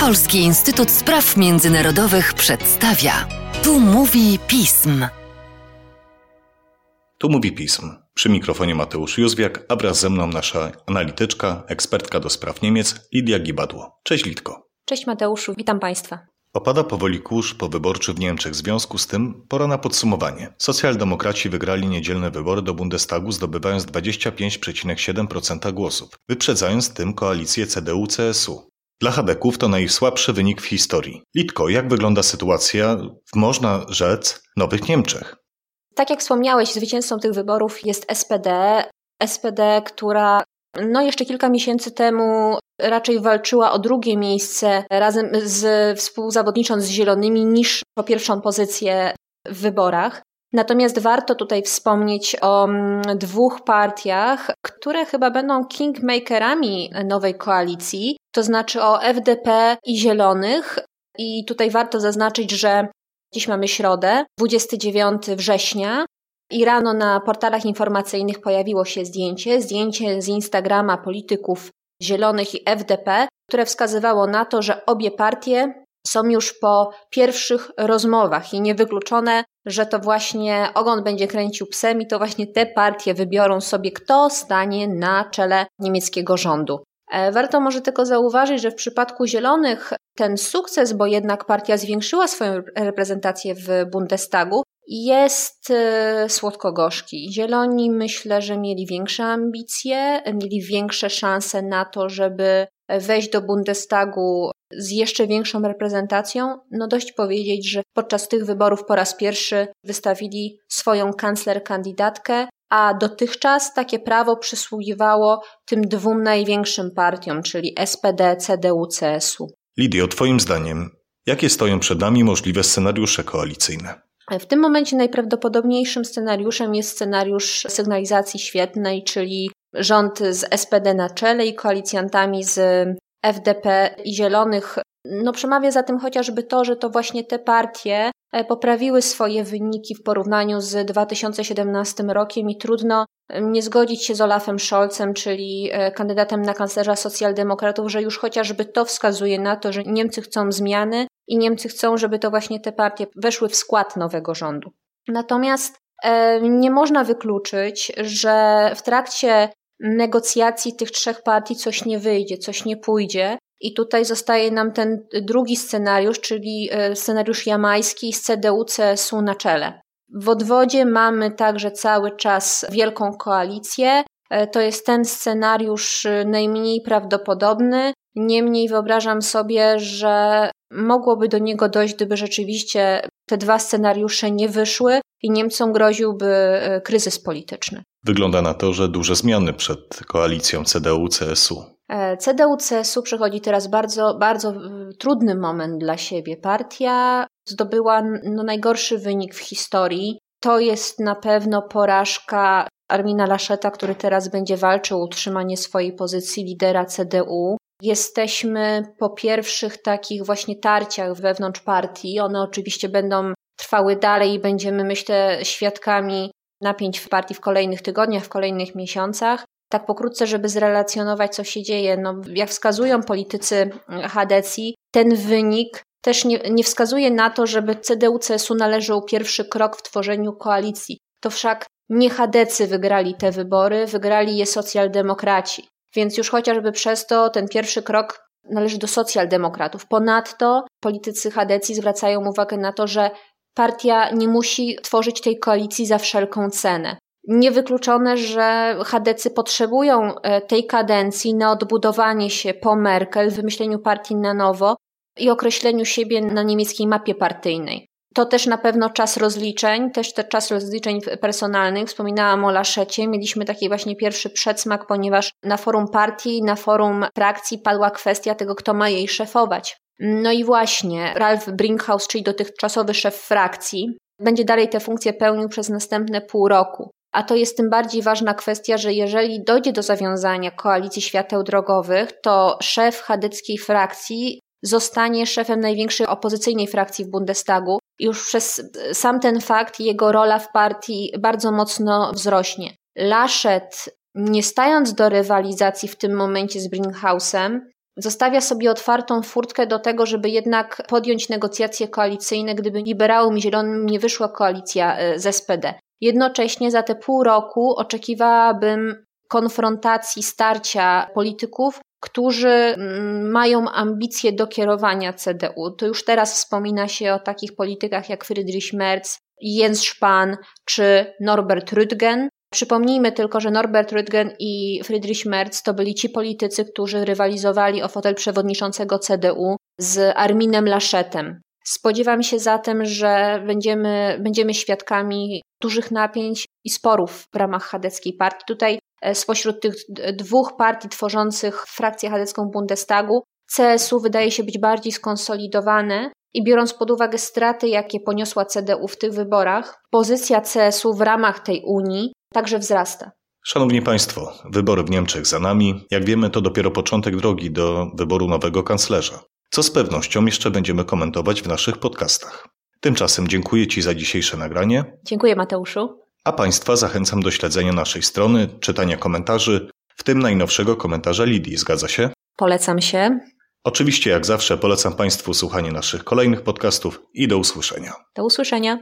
Polski Instytut Spraw Międzynarodowych przedstawia. Tu mówi pism. Tu mówi pism. Przy mikrofonie Mateusz Józwiak, a wraz ze mną nasza analityczka, ekspertka do spraw Niemiec Lidia Gibadło. Cześć Litko. Cześć Mateuszu, witam Państwa. Opada powoli kurz powyborczy w Niemczech. W związku z tym pora na podsumowanie. Socjaldemokraci wygrali niedzielne wybory do Bundestagu, zdobywając 25,7% głosów, wyprzedzając tym koalicję CDU-CSU. Dla Hadeków to najsłabszy wynik w historii. Litko, jak wygląda sytuacja w, można rzec, Nowych Niemczech? Tak jak wspomniałeś, zwycięzcą tych wyborów jest SPD. SPD, która no jeszcze kilka miesięcy temu raczej walczyła o drugie miejsce razem z współzawodnicząc z Zielonymi niż o pierwszą pozycję w wyborach. Natomiast warto tutaj wspomnieć o mm, dwóch partiach, które chyba będą kingmakerami nowej koalicji, to znaczy o FDP i Zielonych. I tutaj warto zaznaczyć, że dziś mamy środę, 29 września, i rano na portalach informacyjnych pojawiło się zdjęcie, zdjęcie z Instagrama polityków Zielonych i FDP, które wskazywało na to, że obie partie są już po pierwszych rozmowach i niewykluczone, że to właśnie ogon będzie kręcił psem i to właśnie te partie wybiorą sobie, kto stanie na czele niemieckiego rządu. E, warto może tylko zauważyć, że w przypadku Zielonych ten sukces, bo jednak partia zwiększyła swoją reprezentację w Bundestagu, jest e, słodko-gorzki. Zieloni myślę, że mieli większe ambicje, mieli większe szanse na to, żeby wejść do Bundestagu z jeszcze większą reprezentacją. No dość powiedzieć, że podczas tych wyborów po raz pierwszy wystawili swoją kancler kandydatkę, a dotychczas takie prawo przysługiwało tym dwóm największym partiom, czyli SPD, CDU, CSU. Lidio, Twoim zdaniem, jakie stoją przed nami możliwe scenariusze koalicyjne? W tym momencie najprawdopodobniejszym scenariuszem jest scenariusz sygnalizacji świetnej, czyli rząd z SPD na czele i koalicjantami z FDP i Zielonych. No przemawia za tym chociażby to, że to właśnie te partie e, poprawiły swoje wyniki w porównaniu z 2017 rokiem i trudno nie zgodzić się z Olafem Scholzem, czyli e, kandydatem na kanclerza socjaldemokratów, że już chociażby to wskazuje na to, że Niemcy chcą zmiany i Niemcy chcą, żeby to właśnie te partie weszły w skład nowego rządu. Natomiast nie można wykluczyć, że w trakcie negocjacji tych trzech partii coś nie wyjdzie, coś nie pójdzie. I tutaj zostaje nam ten drugi scenariusz, czyli e, scenariusz jamański z CDU-CSU na czele. W odwodzie mamy także cały czas wielką koalicję. E, to jest ten scenariusz najmniej prawdopodobny. Niemniej wyobrażam sobie, że mogłoby do niego dojść, gdyby rzeczywiście te dwa scenariusze nie wyszły i Niemcom groziłby e, kryzys polityczny. Wygląda na to, że duże zmiany przed koalicją CDU-CSU. E, CDU-CSU przechodzi teraz bardzo, bardzo e, trudny moment dla siebie. Partia zdobyła no, najgorszy wynik w historii. To jest na pewno porażka Armina Laszeta, który teraz będzie walczył o utrzymanie swojej pozycji lidera CDU. Jesteśmy po pierwszych takich właśnie tarciach wewnątrz partii. One oczywiście będą trwały dalej i będziemy, myślę, świadkami napięć w partii w kolejnych tygodniach, w kolejnych miesiącach. Tak pokrótce, żeby zrelacjonować, co się dzieje. No, jak wskazują politycy Hadecji, ten wynik też nie, nie wskazuje na to, żeby CDU-CSU należał pierwszy krok w tworzeniu koalicji. To wszak nie Hadecy wygrali te wybory, wygrali je socjaldemokraci. Więc już chociażby przez to ten pierwszy krok należy do socjaldemokratów. Ponadto politycy Hadecji zwracają uwagę na to, że partia nie musi tworzyć tej koalicji za wszelką cenę. Niewykluczone, że Hadecy potrzebują e, tej kadencji na odbudowanie się po Merkel, wymyśleniu partii na nowo i określeniu siebie na niemieckiej mapie partyjnej. To też na pewno czas rozliczeń, też ten czas rozliczeń personalnych. Wspominałam o Laszecie. Mieliśmy taki właśnie pierwszy przedsmak, ponieważ na forum partii, na forum frakcji padła kwestia tego, kto ma jej szefować. No i właśnie, Ralf Brinkhaus, czyli dotychczasowy szef frakcji, będzie dalej tę funkcję pełnił przez następne pół roku. A to jest tym bardziej ważna kwestia, że jeżeli dojdzie do zawiązania koalicji świateł drogowych, to szef chadeckiej frakcji zostanie szefem największej opozycyjnej frakcji w Bundestagu. Już przez sam ten fakt jego rola w partii bardzo mocno wzrośnie. Laschet, nie stając do rywalizacji w tym momencie z Brinkhausem, zostawia sobie otwartą furtkę do tego, żeby jednak podjąć negocjacje koalicyjne, gdyby liberałom i zielonym nie wyszła koalicja e, z SPD. Jednocześnie za te pół roku oczekiwałabym konfrontacji, starcia polityków, którzy mm, mają ambicje do kierowania CDU. To już teraz wspomina się o takich politykach jak Friedrich Merz, Jens Spahn czy Norbert Rüttgen. Przypomnijmy tylko, że Norbert Rüttgen i Friedrich Merz to byli ci politycy, którzy rywalizowali o fotel przewodniczącego CDU z Arminem Laschetem. Spodziewam się zatem, że będziemy, będziemy świadkami dużych napięć i sporów w ramach chadeckiej partii. Tutaj spośród tych dwóch partii tworzących frakcję chadecką Bundestagu, CSU wydaje się być bardziej skonsolidowane i biorąc pod uwagę straty, jakie poniosła CDU w tych wyborach, pozycja CSU w ramach tej Unii także wzrasta. Szanowni Państwo, wybory w Niemczech za nami. Jak wiemy, to dopiero początek drogi do wyboru nowego kanclerza, co z pewnością jeszcze będziemy komentować w naszych podcastach. Tymczasem dziękuję Ci za dzisiejsze nagranie. Dziękuję, Mateuszu. A Państwa zachęcam do śledzenia naszej strony, czytania komentarzy, w tym najnowszego komentarza Lidii. Zgadza się? Polecam się. Oczywiście, jak zawsze, polecam Państwu słuchanie naszych kolejnych podcastów i do usłyszenia. Do usłyszenia.